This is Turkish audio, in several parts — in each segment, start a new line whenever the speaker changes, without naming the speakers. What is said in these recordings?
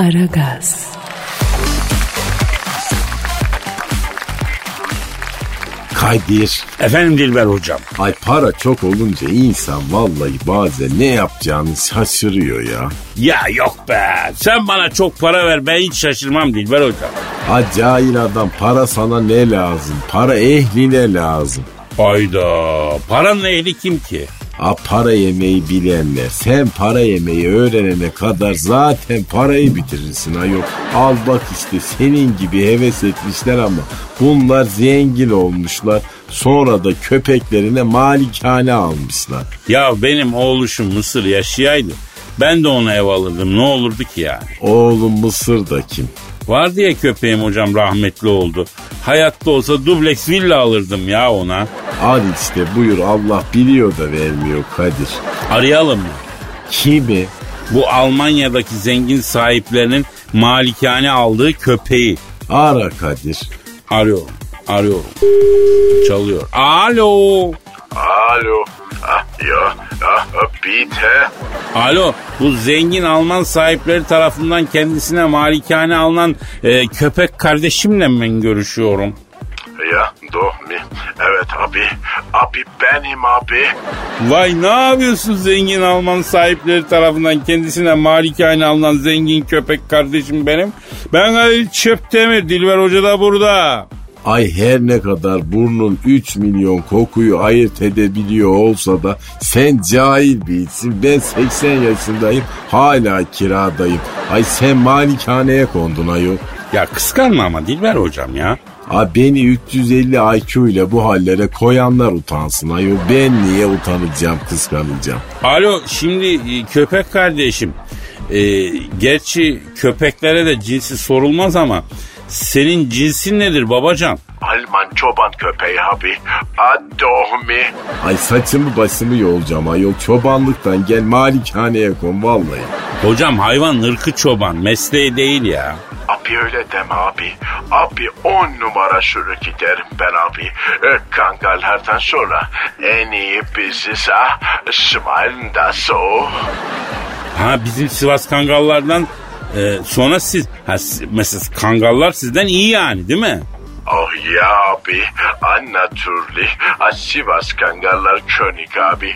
Aragaz.
Kadir.
Efendim Dilber hocam.
Ay para çok olunca insan vallahi bazen ne yapacağını şaşırıyor ya.
Ya yok be. Sen bana çok para ver ben hiç şaşırmam Dilber hocam.
Ha cahil adam para sana ne lazım? Para ehline lazım.
Hayda. Paranın ehli kim ki?
Ha para yemeyi bilenler. Sen para yemeyi öğrenene kadar zaten parayı bitirirsin ayol. Al bak işte senin gibi heves etmişler ama bunlar zengin olmuşlar. Sonra da köpeklerine malikane almışlar.
Ya benim oğluşum Mısır yaşayaydı. Ben de ona ev alırdım. Ne olurdu ki yani?
Oğlum Mısır'da kim?
Var diye köpeğim hocam rahmetli oldu. Hayatta olsa dubleks villa alırdım ya ona.
Al işte buyur Allah biliyor da vermiyor Kadir.
Arayalım mı?
Kimi?
Bu Almanya'daki zengin sahiplerinin malikane aldığı köpeği.
Ara Kadir.
Arıyorum. Arıyorum. Çalıyor. Alo.
Alo. Ah, ya, ah, bitte.
Alo. Bu zengin Alman sahipleri tarafından kendisine malikane alınan e, köpek kardeşimle mi ben görüşüyorum?
Ya, doğru mi? Evet abi. Abi benim abi.
Vay ne yapıyorsun zengin Alman sahipleri tarafından kendisine malikane alınan zengin köpek kardeşim benim? Ben Halil Çöptemir, Dilber Hoca da burada.
Ay her ne kadar burnun 3 milyon kokuyu ayırt edebiliyor olsa da sen cahil birisin. Ben 80 yaşındayım hala kiradayım. Ay sen malikaneye kondun ayol.
Ya kıskanma ama Dilber Hocam ya.
Ay beni 350 IQ ile bu hallere koyanlar utansın ayol. Ben niye utanacağım kıskanacağım.
Alo şimdi e, köpek kardeşim. E, gerçi köpeklere de cinsi sorulmaz ama senin cinsin nedir babacan?
Alman çoban köpeği abi. Adohmi.
Ay saçımı başımı yolacağım ayol. Çobanlıktan gel malikaneye kon vallahi.
Hocam hayvan ırkı çoban mesleği değil ya.
Abi öyle deme abi. Abi on numara sürü giderim ben abi. E, kangallardan sonra en iyi biziz ha. De so.
Ha bizim Sivas Kangallardan e, sonra siz ha, mesela Kangallar sizden iyi yani değil mi?
Oh ya abi. Annatürli. Ha, Sivas kangallar König abi.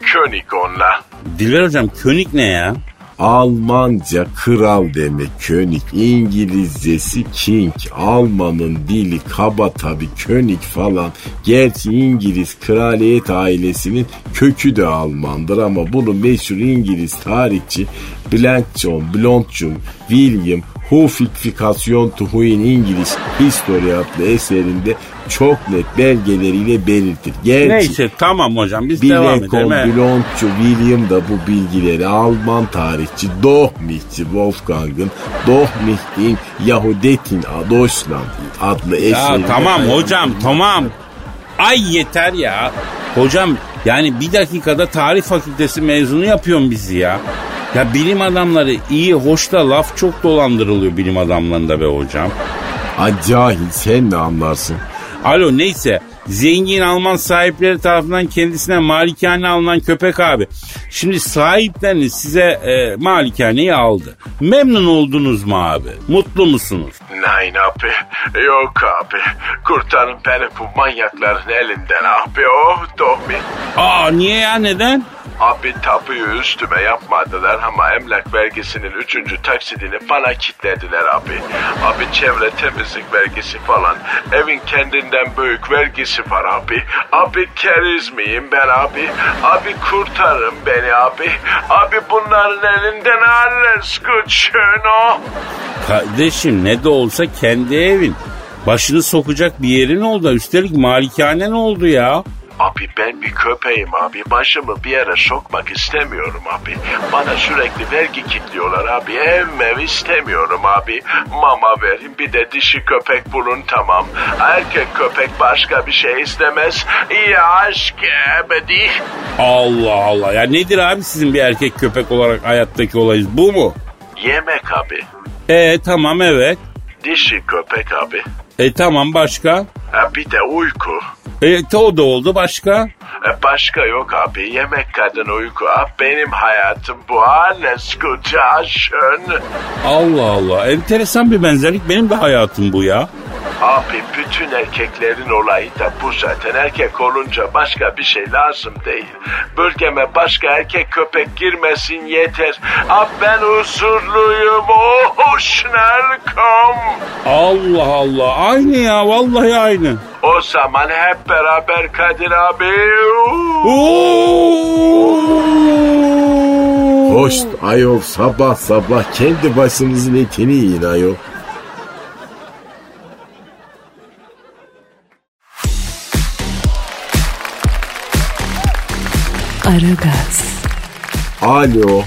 König onlar.
Dilber hocam König ne ya?
Almanca kral demek König. İngilizcesi king. Almanın dili kaba tabi König falan. Gerçi İngiliz kraliyet ailesinin kökü de Almandır ama bunu meşhur İngiliz tarihçi Blank John, Blond John, William Hufifikasyon to Huin İngiliz History adlı eserinde çok net belgeleriyle belirtir. Gerçi
Neyse tamam hocam biz devam edelim.
Blontçu William da bu bilgileri Alman tarihçi Dohmich'ci Wolfgang'ın Dohmich'in Yahudetin Deutschland adlı
Ya
eserinde
tamam hocam tamam. Ay yeter ya. Hocam yani bir dakikada tarih fakültesi mezunu yapıyorsun bizi ya. Ya bilim adamları iyi hoş da laf çok dolandırılıyor bilim adamlarında be hocam.
Ay cahil sen ne anlarsın?
Alo neyse zengin Alman sahipleri tarafından kendisine malikane alınan köpek abi. Şimdi sahipleriniz size e, malikaneyi aldı. Memnun oldunuz mu abi? Mutlu musunuz?
Nein abi. Yok abi. Kurtarın beni bu manyakların elinden abi. Oh Dohmi.
Aa niye ya neden?
Abi tapuyu üstüme yapmadılar ama emlak vergisinin üçüncü taksidini bana kitlediler abi. Abi çevre temizlik vergisi falan. Evin kendinden büyük vergisi var abi. Abi keriz miyim ben abi? Abi kurtarın beni abi. Abi bunların elinden alles schön oh.
Kardeşim ne de olsa kendi evin. Başını sokacak bir yerin oldu. Üstelik malikanen oldu ya.
Abi ben bir köpeğim abi. Başımı bir yere sokmak istemiyorum abi. Bana sürekli vergi kilitliyorlar abi. Ev mev istemiyorum abi. Mama verin bir de dişi köpek bulun tamam. Erkek köpek başka bir şey istemez. Ya aşk ebedi.
Allah Allah. Ya nedir abi sizin bir erkek köpek olarak hayattaki olayınız bu mu?
Yemek abi.
E tamam evet.
Dişi köpek abi.
E tamam başka?
Ha, bir de uyku.
E o da oldu başka?
Başka yok abi. Yemek kadın uyku. Abi benim hayatım bu. Alles gute schön.
Allah Allah enteresan bir benzerlik benim de hayatım bu ya.
Abi bütün erkeklerin olayı da bu zaten. Erkek olunca başka bir şey lazım değil. Bölgeme başka erkek köpek girmesin yeter. Abi ben huzurluyum. Oh schnell komm.
Allah Allah aynı ya vallahi aynı.
O zaman hep beraber Kadir abi.
Hoş ayol sabah sabah kendi başınızın etini yiyin ayol.
Aragaz,
Alo.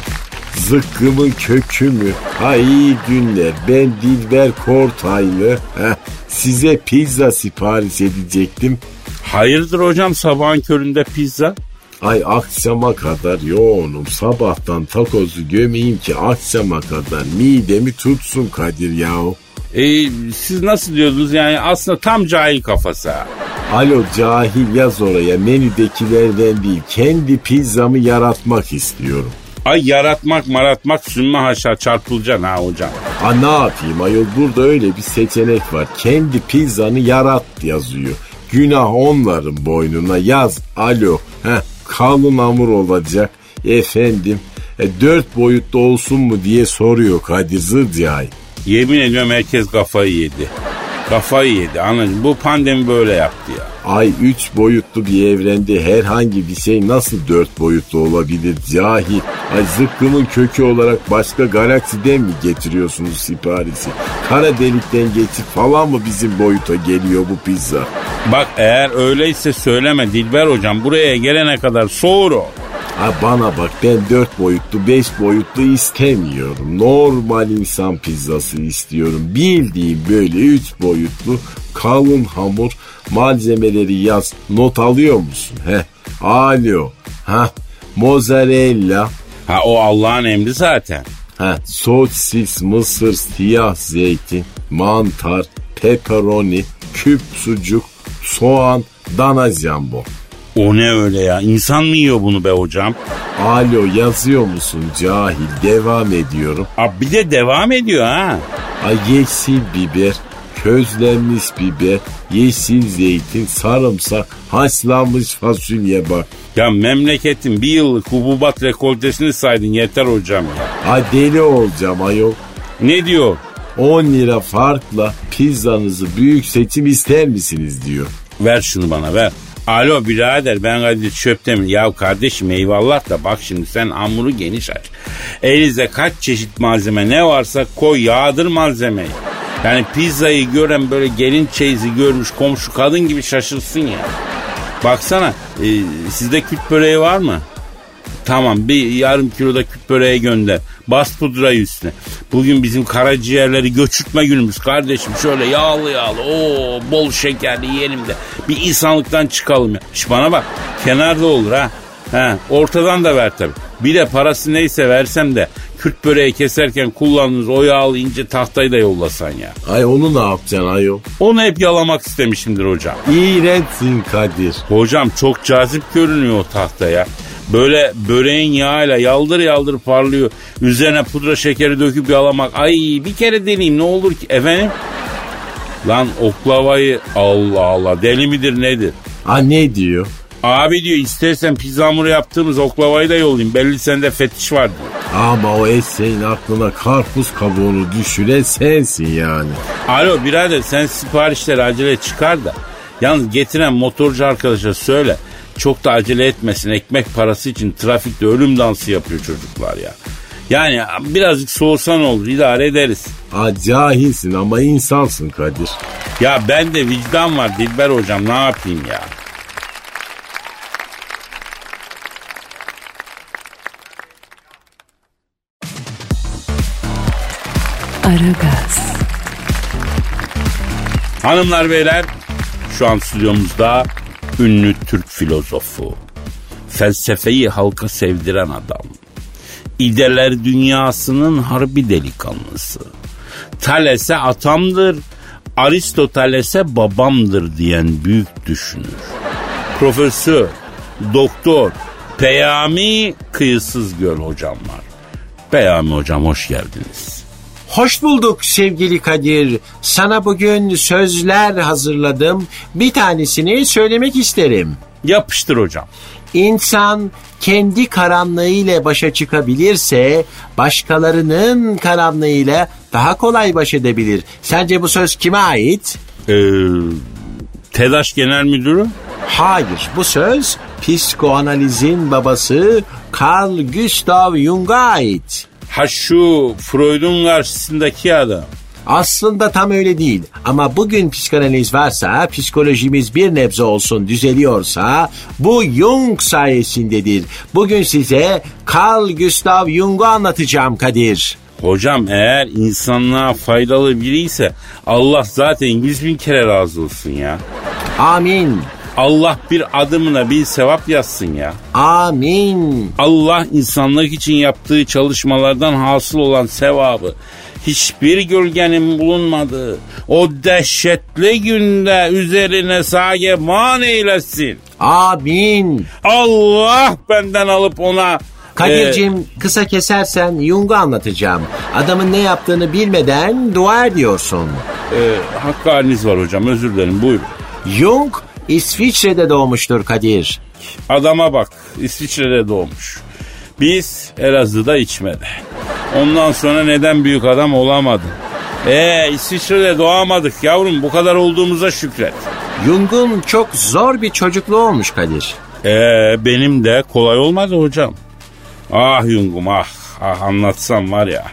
Zıkkımın kökü mü? Ha iyi günler. Ben Dilber Kortaylı. Heh, size pizza sipariş edecektim.
Hayırdır hocam sabahın köründe pizza?
Ay akşama kadar yoğunum. Sabahtan takozu gömeyim ki akşama kadar midemi tutsun Kadir yahu.
E, siz nasıl diyordunuz yani aslında tam cahil kafası.
Alo cahil yaz oraya menüdekilerden değil kendi pizzamı yaratmak istiyorum.
Ay yaratmak maratmak sünme haşa çarpılacaksın ha hocam.
Ha ne yapayım ayol burada öyle bir seçenek var. Kendi pizzanı yarat yazıyor. Günah onların boynuna yaz. Alo. Heh, kalın hamur olacak. Efendim e, dört boyutlu olsun mu diye soruyor Kadir Zırcay.
Yemin ediyorum herkes kafayı yedi. Kafayı yedi anladın Bu pandemi böyle yaptı ya.
Ay üç boyutlu bir evrende herhangi bir şey nasıl dört boyutlu olabilir cahil? Ay zıkkımın kökü olarak başka galaksiden mi getiriyorsunuz siparişi? Kara delikten geçip falan mı bizim boyuta geliyor bu pizza?
Bak eğer öyleyse söyleme Dilber hocam buraya gelene kadar soğur o.
Ha bana bak ben dört boyutlu beş boyutlu istemiyorum. Normal insan pizzası istiyorum. Bildiğim böyle üç boyutlu kalın hamur malzemeleri yaz. Not alıyor musun? He. Alo. Ha. Mozzarella.
Ha o Allah'ın emri zaten.
Ha. Sosis, mısır, siyah zeytin, mantar, pepperoni, küp sucuk, soğan, dana jambon.
O ne öyle ya? İnsan mı yiyor bunu be hocam?
Alo yazıyor musun cahil? Devam ediyorum.
Abi bir de devam ediyor ha.
Ay yeşil biber, közlenmiş biber, yeşil zeytin, sarımsak, haşlanmış fasulye bak.
Ya memleketin bir yıllık hububat rekoltesini saydın yeter hocam ya.
Ay deli olacağım ayol.
Ne diyor?
10 lira farkla pizzanızı büyük seçim ister misiniz diyor.
Ver şunu bana ver. Alo birader ben Kadir Çöptemir. Ya kardeşim eyvallah da bak şimdi sen hamuru geniş aç. Elinizde kaç çeşit malzeme ne varsa koy yağdır malzemeyi. Yani pizzayı gören böyle gelin çeyizi görmüş komşu kadın gibi şaşırsın ya. Baksana e, sizde küt böreği var mı? Tamam bir yarım kiloda küp böreği gönder. Bas pudrayı üstüne. Bugün bizim karaciğerleri göçürtme günümüz kardeşim. Şöyle yağlı yağlı o bol şekerli yiyelim de bir insanlıktan çıkalım ya. Şş bana bak kenarda olur ha. Ha, ortadan da ver tabi. Bir de parası neyse versem de Kürt böreği keserken kullandığınız o yağlı ince tahtayı da yollasan ya.
Ay onu ne yapacaksın ayol?
Onu hep yalamak istemişimdir hocam.
İğrençsin Kadir.
Hocam çok cazip görünüyor o tahta ya. Böyle böreğin yağıyla yaldır yaldır parlıyor. Üzerine pudra şekeri döküp yalamak. Ay bir kere deneyeyim ne olur ki. Efendim? Lan oklavayı Allah Allah deli midir nedir?
Ha ne diyor?
Abi diyor istersen pizza hamuru yaptığımız oklavayı da yollayayım. Belli sende fetiş var diyor.
Ama o eşeğin aklına karpuz kabuğunu düşüren sensin yani.
Alo birader sen siparişleri acele çıkar da. Yalnız getiren motorcu arkadaşa söyle. Çok da acele etmesin. Ekmek parası için trafikte ölüm dansı yapıyor çocuklar ya. Yani birazcık soğusan olur idare ederiz.
Ha cahilsin ama insansın Kadir.
Ya ben de vicdan var Dilber hocam ne yapayım ya.
Aragaz,
Hanımlar beyler şu an stüdyomuzda ünlü Türk filozofu. Felsefeyi halka sevdiren adam. İdeler dünyasının harbi delikanlısı. Thales'e atamdır. Aristoteles'e babamdır diyen büyük düşünür. Profesör, doktor, Peyami Kıyısız Göl hocam var. Peyami hocam hoş geldiniz.
Hoş bulduk sevgili Kadir. Sana bugün sözler hazırladım. Bir tanesini söylemek isterim.
Yapıştır hocam.
İnsan kendi karanlığıyla başa çıkabilirse başkalarının karanlığıyla daha kolay baş edebilir. Sence bu söz kime ait?
Ee, TEDAŞ Genel Müdürü?
Hayır bu söz psikoanalizin babası Carl Gustav Jung'a ait.
Ha şu Freud'un karşısındaki adam.
Aslında tam öyle değil ama bugün psikanaliz varsa, psikolojimiz bir nebze olsun düzeliyorsa bu Jung sayesindedir. Bugün size Carl Gustav Jung'u anlatacağım Kadir.
Hocam eğer insanlığa faydalı biri ise Allah zaten yüz bin kere razı olsun ya.
Amin.
Allah bir adımına bir sevap yazsın ya.
Amin.
Allah insanlık için yaptığı çalışmalardan hasıl olan sevabı hiçbir gölgenin bulunmadığı o dehşetli günde üzerine sageman eylesin.
Amin.
Allah benden alıp ona
Kadir'cim
e,
kısa kesersen Jung'u anlatacağım. Adamın ne yaptığını bilmeden dua ediyorsun.
e, hakkı haliniz var hocam özür dilerim buyurun.
Jung İsviçre'de doğmuştur Kadir.
Adama bak İsviçre'de doğmuş. Biz Elazığ'da içmedi. Ondan sonra neden büyük adam olamadı? Ee İsviçre'de doğamadık yavrum bu kadar olduğumuza şükret.
Jung'un çok zor bir çocukluğu olmuş Kadir.
Ee benim de kolay olmadı hocam. Ah Yungum ah, ah anlatsam var ya.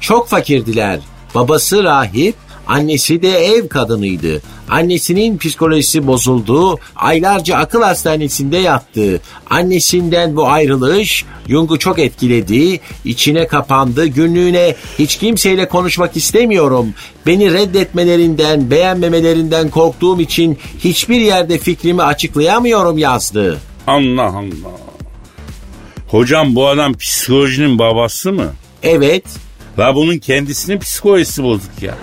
Çok fakirdiler. Babası rahip, annesi de ev kadınıydı. Annesinin psikolojisi bozuldu, aylarca akıl hastanesinde yattı. Annesinden bu ayrılış Jung'u çok etkiledi, içine kapandı, günlüğüne hiç kimseyle konuşmak istemiyorum. Beni reddetmelerinden, beğenmemelerinden korktuğum için hiçbir yerde fikrimi açıklayamıyorum yazdı.
Allah Allah. Hocam bu adam psikolojinin babası mı?
Evet,
La bunun kendisinin psikolojisi bozuk ya.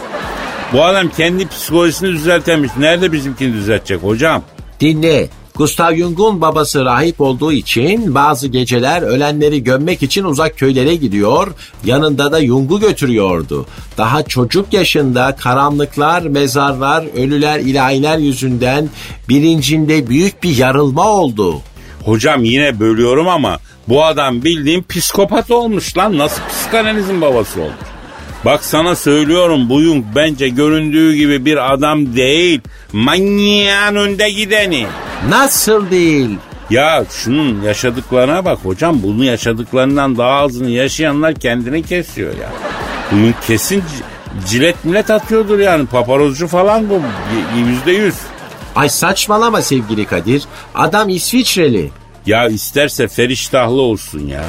Bu adam kendi psikolojisini düzeltemiş. Nerede bizimkini düzeltecek hocam?
Dinle. Gustav Jung'un babası rahip olduğu için bazı geceler ölenleri gömmek için uzak köylere gidiyor, yanında da Jung'u götürüyordu. Daha çocuk yaşında karanlıklar, mezarlar, ölüler, ilahiler yüzünden bilincinde büyük bir yarılma oldu.
Hocam yine bölüyorum ama bu adam bildiğin psikopat olmuş lan. Nasıl psikanalizin babası olmuş? Bak sana söylüyorum bu Jung bence göründüğü gibi bir adam değil. Manyağın önde gideni.
Nasıl değil?
Ya şunun yaşadıklarına bak hocam. Bunun yaşadıklarından daha azını yaşayanlar kendini kesiyor ya. Bunun kesin cilet millet atıyordur yani. Paparozcu falan bu. Yüzde yüz.
Ay saçmalama sevgili Kadir. Adam İsviçreli.
Ya isterse feriştahlı olsun ya.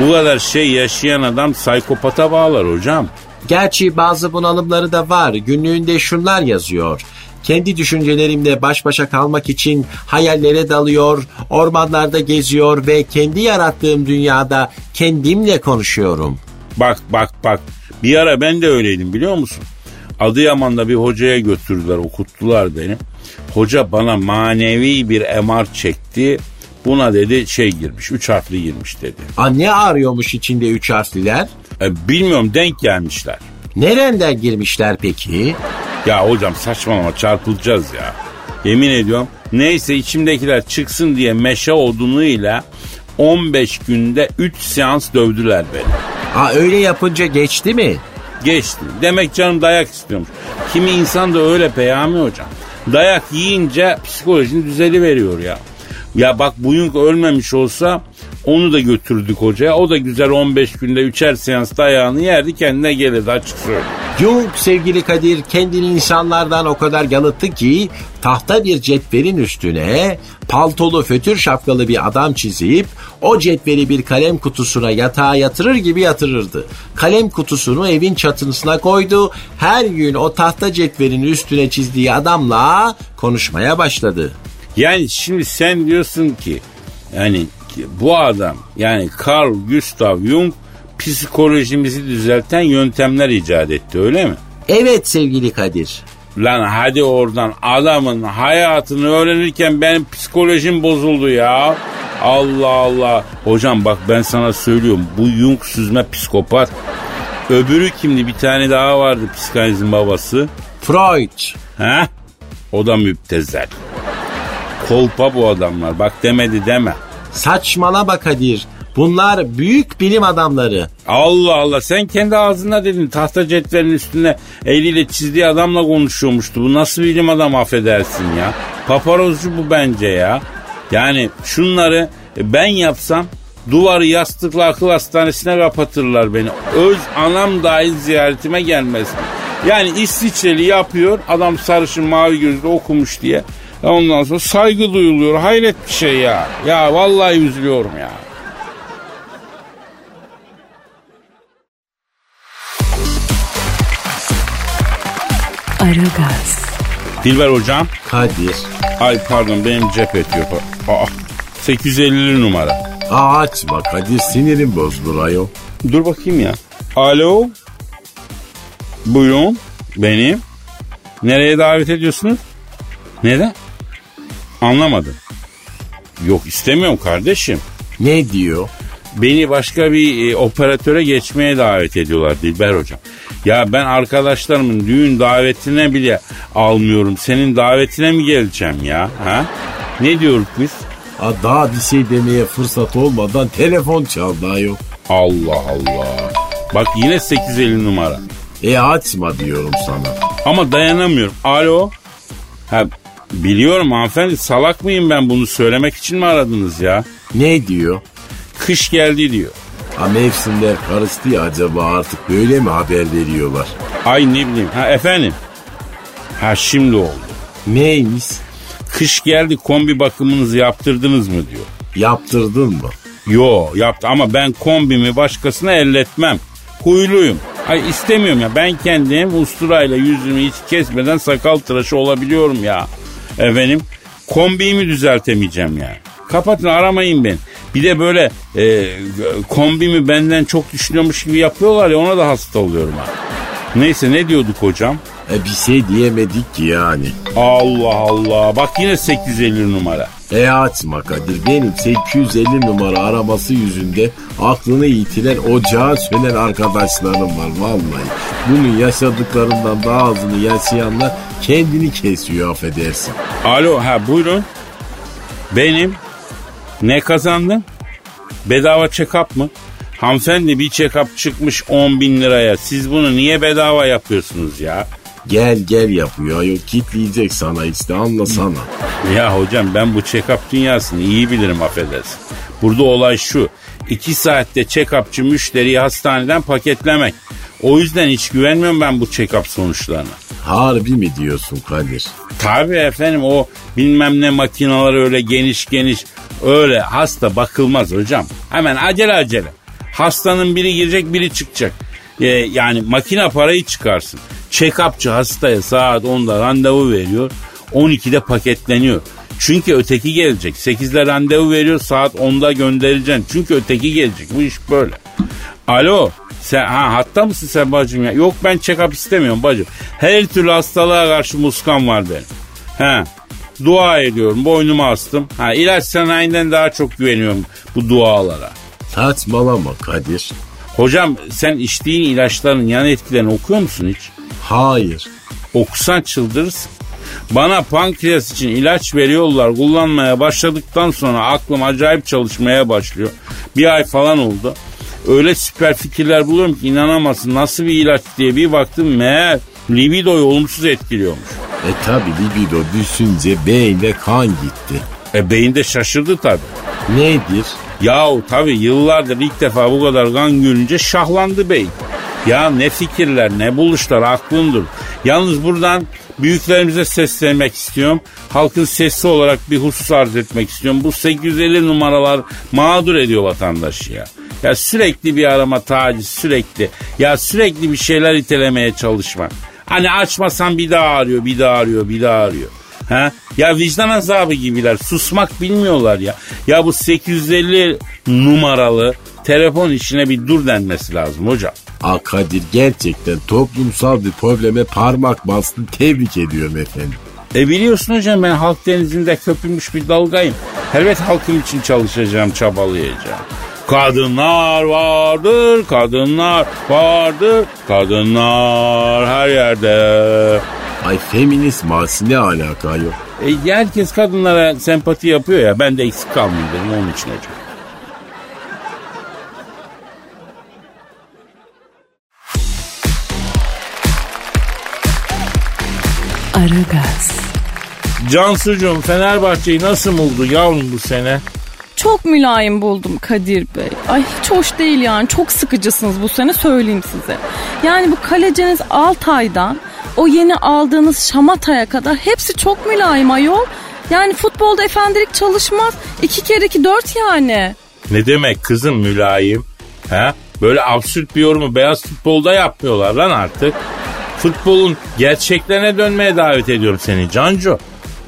Bu kadar şey yaşayan adam psikopata bağlar hocam.
Gerçi bazı bunalımları da var. Günlüğünde şunlar yazıyor. Kendi düşüncelerimle baş başa kalmak için hayallere dalıyor, ormanlarda geziyor ve kendi yarattığım dünyada kendimle konuşuyorum.
Bak bak bak. Bir ara ben de öyleydim biliyor musun? Adıyaman'da bir hocaya götürdüler okuttular beni. Hoca bana manevi bir MR çekti. Buna dedi şey girmiş, üç harfli girmiş dedi.
Aa, ne arıyormuş içinde üç harfliler?
E, bilmiyorum denk gelmişler.
Nereden girmişler peki?
Ya hocam saçmalama çarpılacağız ya. Yemin ediyorum. Neyse içimdekiler çıksın diye meşe odunuyla 15 günde 3 seans dövdüler beni.
Aa, öyle yapınca geçti mi?
Geçti. Demek canım dayak istiyormuş. Kimi insan da öyle Peyami hocam. Dayak yiyince psikolojin düzeli veriyor ya. Ya bak bu Jung ölmemiş olsa onu da götürdük hocaya. O da güzel 15 günde üçer seans dayağını yerdi kendine gelirdi açık söyleyeyim.
Jung sevgili Kadir kendini insanlardan o kadar yalıttı ki tahta bir cetvelin üstüne paltolu fötür şapkalı bir adam çizip o cetveli bir kalem kutusuna yatağa yatırır gibi yatırırdı. Kalem kutusunu evin çatısına koydu. Her gün o tahta cetvelin üstüne çizdiği adamla konuşmaya başladı.
Yani şimdi sen diyorsun ki yani bu adam yani Carl Gustav Jung psikolojimizi düzelten yöntemler icat etti öyle mi?
Evet sevgili Kadir.
Lan hadi oradan adamın hayatını öğrenirken benim psikolojim bozuldu ya. Allah Allah. Hocam bak ben sana söylüyorum bu Jung süzme psikopat. Öbürü kimdi bir tane daha vardı psikanalizin babası.
Freud.
He? O da müptezel. Kolpa bu adamlar. Bak demedi deme.
Saçmalama Kadir. Bunlar büyük bilim adamları.
Allah Allah sen kendi ağzına dedin tahta cetvelin üstünde eliyle çizdiği adamla konuşuyormuştu. Bu nasıl bilim adam affedersin ya. Paparozcu bu bence ya. Yani şunları ben yapsam duvarı yastıkla akıl hastanesine kapatırlar beni. Öz anam dahil ziyaretime gelmez. Yani İsviçreli yapıyor adam sarışın mavi gözlü okumuş diye. Ondan sonra saygı duyuluyor. Hayret bir şey ya. Ya vallahi üzülüyorum ya.
Aragaz,
Dilber hocam.
Kadir.
Ay pardon benim cep ediyor. Aa, 850 numara.
Aa, açma Kadir sinirim bozdur ayol.
Dur bakayım ya. Alo. Buyurun. Benim. Nereye davet ediyorsunuz? Neden? Anlamadım. Yok istemiyorum kardeşim.
Ne diyor?
Beni başka bir e, operatöre geçmeye davet ediyorlar Dilber hocam. Ya ben arkadaşlarımın düğün davetine bile almıyorum. Senin davetine mi geleceğim ya? Ha? Ne diyoruz biz?
Aa, daha bir şey demeye fırsat olmadan telefon çaldı ayol.
Allah Allah. Bak yine 850 numara.
E açma diyorum sana.
Ama dayanamıyorum. Alo. Ha, biliyorum hanımefendi salak mıyım ben bunu söylemek için mi aradınız ya?
Ne diyor?
Kış geldi diyor.
Ha mevsimler karıştı ya acaba artık böyle mi haber veriyorlar?
Ay ne bileyim. Ha efendim. Ha şimdi oldu.
Neymiş?
Kış geldi kombi bakımınızı yaptırdınız mı diyor.
Yaptırdın mı?
Yo yaptı ama ben kombimi başkasına elletmem. Huyluyum. Ay istemiyorum ya ben kendim usturayla yüzümü hiç kesmeden sakal tıraşı olabiliyorum ya. Efendim kombimi düzeltemeyeceğim yani. Kapatın aramayın beni. Bir de böyle e, kombimi benden çok düşünüyormuş gibi yapıyorlar ya ona da hasta oluyorum ha. Neyse ne diyorduk hocam?
E bir şey diyemedik ki yani.
Allah Allah bak yine 850 numara.
E açma Kadir benim 850 numara araması yüzünde aklını yitiren ocağa sönen arkadaşlarım var vallahi. Bunun yaşadıklarından daha azını yaşayanlar kendini kesiyor affedersin.
Alo ha buyurun. Benim. Ne kazandın? Bedava check-up mı? Hanımefendi bir check-up çıkmış 10 bin liraya. Siz bunu niye bedava yapıyorsunuz ya?
Gel gel yapıyor ayol kitleyecek sana işte anlasana.
Ya hocam ben bu check-up dünyasını iyi bilirim affedersin. Burada olay şu. 2 saatte check-upçı müşteriyi hastaneden paketlemek. O yüzden hiç güvenmiyorum ben bu check-up sonuçlarına.
Harbi mi diyorsun Kadir?
Tabii efendim o bilmem ne makinalar öyle geniş geniş öyle hasta bakılmaz hocam. Hemen acele acele. Hastanın biri girecek biri çıkacak. Ee, yani makine parayı çıkarsın. Check-upçı hastaya saat 10'da randevu veriyor. 12'de paketleniyor. Çünkü öteki gelecek. 8'de randevu veriyor saat 10'da göndereceksin. Çünkü öteki gelecek. Bu iş böyle. Alo. Sen, ha, hatta mısın sen bacım ya? Yok ben check-up istemiyorum bacım. Her türlü hastalığa karşı muskan var benim. He. Dua ediyorum. Boynumu astım. Ha, ilaç sanayinden daha çok güveniyorum bu dualara.
Saçmalama Kadir.
Hocam sen içtiğin ilaçların yan etkilerini okuyor musun hiç?
Hayır.
Okusan çıldırırsın. Bana pankreas için ilaç veriyorlar. Kullanmaya başladıktan sonra aklım acayip çalışmaya başlıyor. Bir ay falan oldu. Öyle süper fikirler buluyorum ki inanamazsın. Nasıl bir ilaç diye bir baktım meğer libidoyu olumsuz etkiliyormuş.
E tabi libido düşünce beyne kan gitti.
E beyinde şaşırdı tabii.
Nedir?
Yahu tabii yıllardır ilk defa bu kadar kan görünce şahlandı beyin. Ya ne fikirler ne buluşlar aklındır. Yalnız buradan büyüklerimize seslenmek istiyorum. Halkın sesi olarak bir husus arz etmek istiyorum. Bu 850 numaralar mağdur ediyor vatandaşı ya. Ya sürekli bir arama taciz sürekli. Ya sürekli bir şeyler itelemeye çalışmak. Hani açmasan bir daha arıyor, bir daha arıyor, bir daha arıyor. Ha? Ya vicdan azabı gibiler. Susmak bilmiyorlar ya. Ya bu 850 numaralı telefon işine bir dur denmesi lazım hocam.
Aa Kadir gerçekten toplumsal bir probleme parmak bastın tebrik ediyorum efendim.
E biliyorsun hocam ben halk denizinde köpürmüş bir dalgayım. Elbet halkım için çalışacağım, çabalayacağım. Kadınlar vardır, kadınlar vardır, kadınlar her yerde.
Ay feminist masi ne alaka yok.
E, herkes kadınlara sempati yapıyor ya ben de eksik kalmayayım dedim onun için hocam.
Aragaz,
Cansucuğum Fenerbahçe'yi nasıl buldu yavrum bu sene?
Çok mülayim buldum Kadir Bey. Ay hiç hoş değil yani. Çok sıkıcısınız bu sene söyleyeyim size. Yani bu kaleciniz Altay'dan o yeni aldığınız Şamata'ya kadar hepsi çok mülayim ayol. Yani futbolda efendilik çalışmaz. İki kere iki dört yani.
Ne demek kızım mülayim? Ha? Böyle absürt bir yorumu beyaz futbolda yapmıyorlar lan artık. Futbolun gerçeklerine dönmeye davet ediyorum seni Cancu.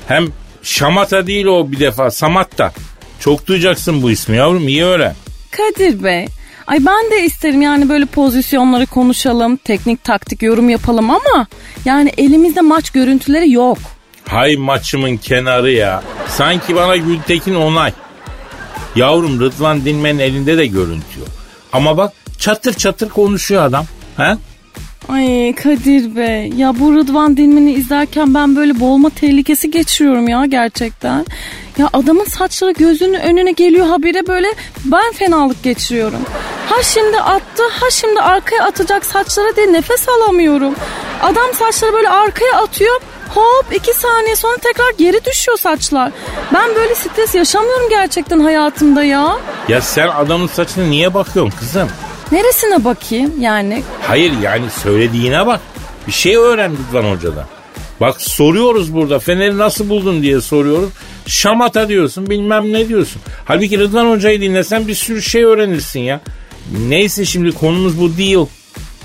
Hem Şamata değil o bir defa Samatta. Çok duyacaksın bu ismi yavrum iyi öğren.
Kadir Bey. Ay ben de isterim yani böyle pozisyonları konuşalım, teknik taktik yorum yapalım ama yani elimizde maç görüntüleri yok.
Hay maçımın kenarı ya. Sanki bana Gültekin onay. Yavrum Rıdvan Dinmen'in elinde de görüntü yok. Ama bak çatır çatır konuşuyor adam. He?
Ay Kadir Bey ya bu Rıdvan Dilmen'i izlerken ben böyle boğulma tehlikesi geçiriyorum ya gerçekten. Ya adamın saçları gözünün önüne geliyor habire böyle ben fenalık geçiriyorum. Ha şimdi attı ha şimdi arkaya atacak saçlara diye nefes alamıyorum. Adam saçları böyle arkaya atıyor hop iki saniye sonra tekrar geri düşüyor saçlar. Ben böyle stres yaşamıyorum gerçekten hayatımda ya.
Ya sen adamın saçına niye bakıyorsun kızım?
Neresine bakayım yani
Hayır yani söylediğine bak. Bir şey öğren Rıdvan Hoca'dan. Bak soruyoruz burada Fener'i nasıl buldun diye soruyoruz. Şamata diyorsun bilmem ne diyorsun. Halbuki Rıdvan Hoca'yı dinlesen bir sürü şey öğrenirsin ya. Neyse şimdi konumuz bu değil.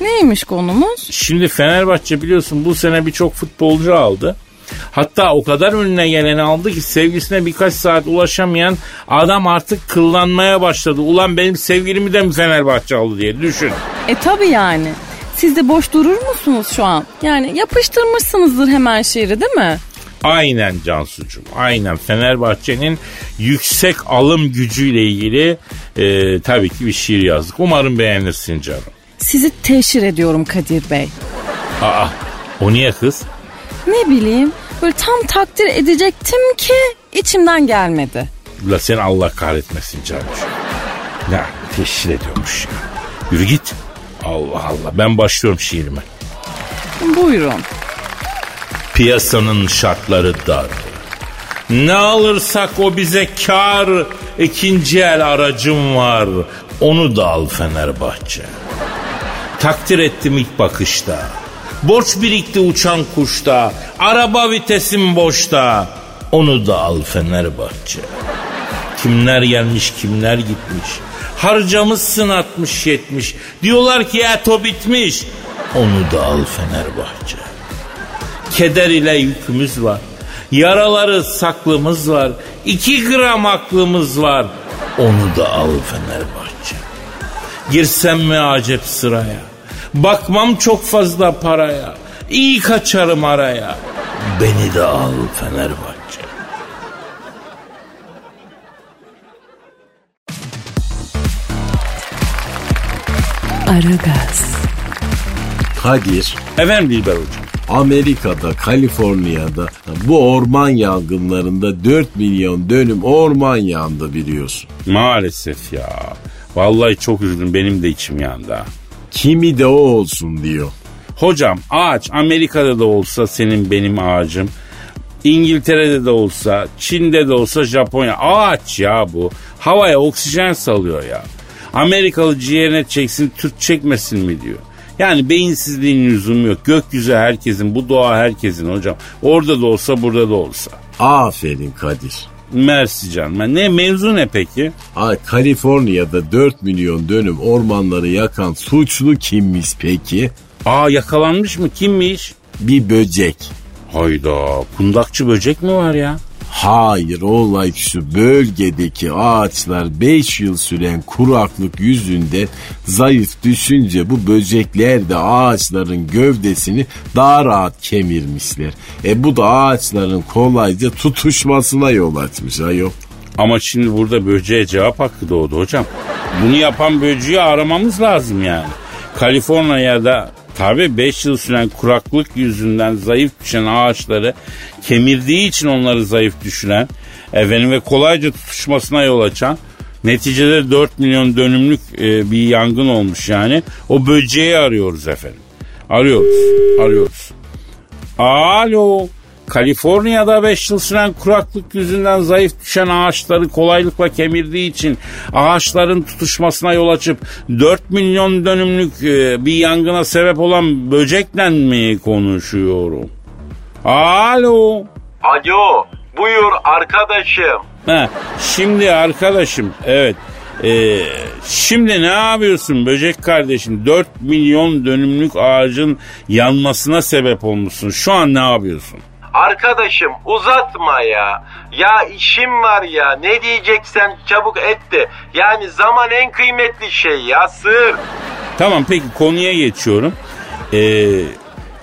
neymiş konumuz?
Şimdi Fenerbahçe biliyorsun bu sene birçok futbolcu aldı. Hatta o kadar önüne geleni aldı ki sevgilisine birkaç saat ulaşamayan adam artık kıllanmaya başladı. Ulan benim sevgilimi de mi Fenerbahçe aldı diye düşün.
E tabi yani. Siz de boş durur musunuz şu an? Yani yapıştırmışsınızdır hemen şiiri değil mi?
Aynen Cansucuğum. Aynen Fenerbahçe'nin yüksek alım gücüyle ilgili e, tabii ki bir şiir yazdık. Umarım beğenirsin canım.
Sizi teşhir ediyorum Kadir Bey.
Aa o niye kız?
Ne bileyim böyle tam takdir edecektim ki içimden gelmedi.
La sen Allah kahretmesin Cancu. Ya teşhir ediyormuş ya. Yürü git. Allah Allah ben başlıyorum şiirime.
Buyurun.
Piyasanın şartları dar. Ne alırsak o bize kar. İkinci el aracım var. Onu da al Fenerbahçe. Takdir ettim ilk bakışta. Borç birikti uçan kuşta. Araba vitesim boşta. Onu da al Fenerbahçe. Kimler gelmiş kimler gitmiş. Harcamışsın 60 70. Diyorlar ki eto bitmiş. Onu da al Fenerbahçe. Keder ile yükümüz var. Yaraları saklımız var. İki gram aklımız var. Onu da al Fenerbahçe. Girsem mi acep sıraya? Bakmam çok fazla paraya. İyi kaçarım araya. Beni de al Fenerbahçe.
Aragaz,
Kadir
Efendim Dilber Hocam.
Amerika'da, Kaliforniya'da bu orman yangınlarında 4 milyon dönüm orman yandı biliyorsun.
Maalesef ya. Vallahi çok üzüldüm. Benim de içim yandı. ha.
Kimi de o olsun diyor.
Hocam ağaç Amerika'da da olsa senin benim ağacım. İngiltere'de de olsa, Çin'de de olsa Japonya. Ağaç ya bu. Havaya oksijen salıyor ya. Amerikalı ciğerine çeksin, Türk çekmesin mi diyor. Yani beyinsizliğin lüzumu yok. Gökyüzü herkesin, bu doğa herkesin hocam. Orada da olsa, burada da olsa.
Aferin Kadir.
Mersi canım. Ne mevzu ne peki?
Ay, Kaliforniya'da 4 milyon dönüm ormanları yakan suçlu kimmiş peki?
Aa yakalanmış mı? Kimmiş?
Bir böcek.
Hayda kundakçı böcek mi var ya?
Hayır olay şu bölgedeki ağaçlar 5 yıl süren kuraklık yüzünde zayıf düşünce bu böcekler de ağaçların gövdesini daha rahat kemirmişler. E bu da ağaçların kolayca tutuşmasına yol açmış ayol.
Ama şimdi burada böceğe cevap hakkı doğdu hocam. Bunu yapan böceği aramamız lazım yani. Kaliforniya'da tabi 5 yıl süren kuraklık yüzünden zayıf düşen ağaçları kemirdiği için onları zayıf düşüren efendim ve kolayca tutuşmasına yol açan neticede 4 milyon dönümlük e, bir yangın olmuş yani. O böceği arıyoruz efendim. Arıyoruz. Arıyoruz. Alo. Kaliforniya'da 5 yıl süren kuraklık yüzünden zayıf düşen ağaçları kolaylıkla kemirdiği için ağaçların tutuşmasına yol açıp 4 milyon dönümlük e, bir yangına sebep olan böcekle mi konuşuyorum? Alo.
Alo buyur arkadaşım.
Ha, şimdi arkadaşım evet. Ee, şimdi ne yapıyorsun böcek kardeşim? 4 milyon dönümlük ağacın yanmasına sebep olmuşsun. Şu an ne yapıyorsun?
Arkadaşım uzatma ya. Ya işim var ya. Ne diyeceksen çabuk et de. Yani zaman en kıymetli şey ya sır.
Tamam peki konuya geçiyorum. Ee,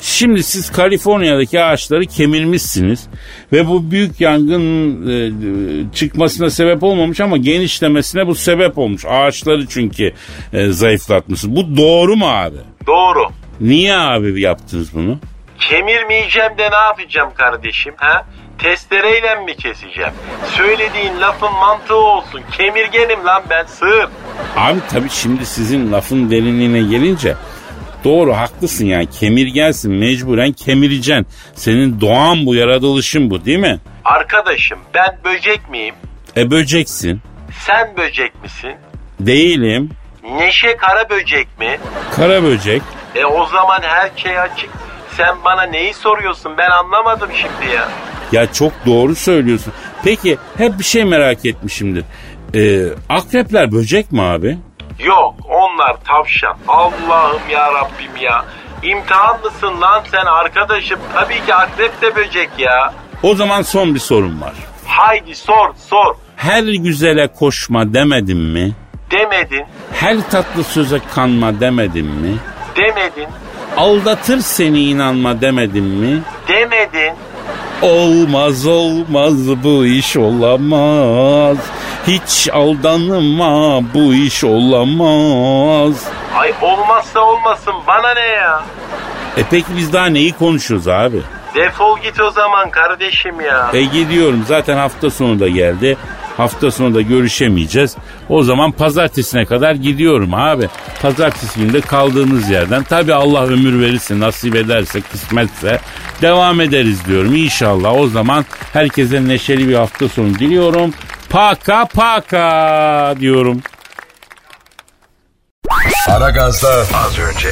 şimdi siz Kaliforniya'daki ağaçları kemirmişsiniz ve bu büyük yangın e, çıkmasına sebep olmamış ama genişlemesine bu sebep olmuş. Ağaçları çünkü e, zayıflatmışsınız. Bu doğru mu abi?
Doğru.
Niye abi yaptınız bunu?
Kemirmeyeceğim de ne yapacağım kardeşim ha? Testereyle mi keseceğim? Söylediğin lafın mantığı olsun. Kemirgenim lan ben sığır.
Abi tabii şimdi sizin lafın derinliğine gelince doğru haklısın yani kemirgensin mecburen kemireceksin. Senin doğan bu yaratılışın bu değil mi?
Arkadaşım ben böcek miyim?
E böceksin.
Sen böcek misin?
Değilim.
Neşe kara böcek mi?
Kara böcek.
E o zaman her şey açık. Sen bana neyi soruyorsun ben anlamadım şimdi ya.
Ya çok doğru söylüyorsun. Peki hep bir şey merak etmişimdir. Ee, akrepler böcek mi abi?
Yok onlar tavşan. Allah'ım ya Rabbim ya. İmtihan mısın lan sen arkadaşım? Tabii ki akrep de böcek ya.
O zaman son bir sorum var.
Haydi sor sor.
Her güzele koşma demedim mi?
Demedin,
Her tatlı söze kanma demedim mi?
demedin,
Aldatır seni inanma demedim mi?
demedin.
Olmaz olmaz bu iş olamaz. Hiç aldanma bu iş olamaz.
Ay olmazsa olmasın bana ne ya?
E peki biz daha neyi konuşuyoruz abi?
Defol git o zaman kardeşim ya.
E gidiyorum zaten hafta sonu da geldi. Hafta sonu da görüşemeyeceğiz. O zaman pazartesine kadar gidiyorum abi. Pazartesi günde kaldığımız yerden. Tabi Allah ömür verirse, nasip ederse, kısmetse devam ederiz diyorum. İnşallah o zaman herkese neşeli bir hafta sonu diliyorum. Paka paka diyorum.
Aragaz'da
Az önce.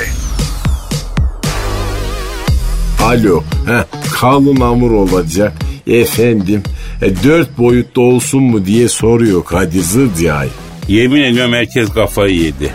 Alo. Heh, kalın hamur olacak. Efendim e, dört boyutta olsun mu diye soruyor Kadir Zıdyay.
Yemin ediyorum herkes kafayı yedi.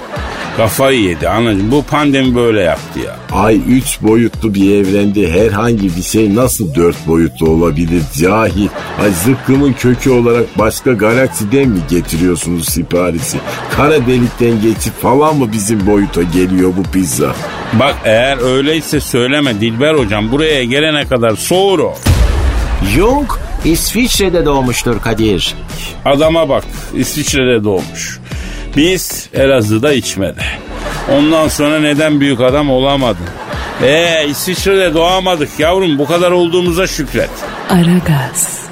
Kafayı yedi anladın Bu pandemi böyle yaptı ya.
Ay üç boyutlu bir evrende herhangi bir şey nasıl dört boyutlu olabilir cahil? Ay zıkkımın kökü olarak başka galaksiden mi getiriyorsunuz siparişi? Kara delikten geçip falan mı bizim boyuta geliyor bu pizza?
Bak eğer öyleyse söyleme Dilber hocam buraya gelene kadar soğur o.
Jung İsviçre'de doğmuştur Kadir.
Adama bak İsviçre'de doğmuş. Biz Elazığ'da içmedi. Ondan sonra neden büyük adam olamadın? Eee İsviçre'de doğamadık yavrum bu kadar olduğumuza şükret.
Aragaz.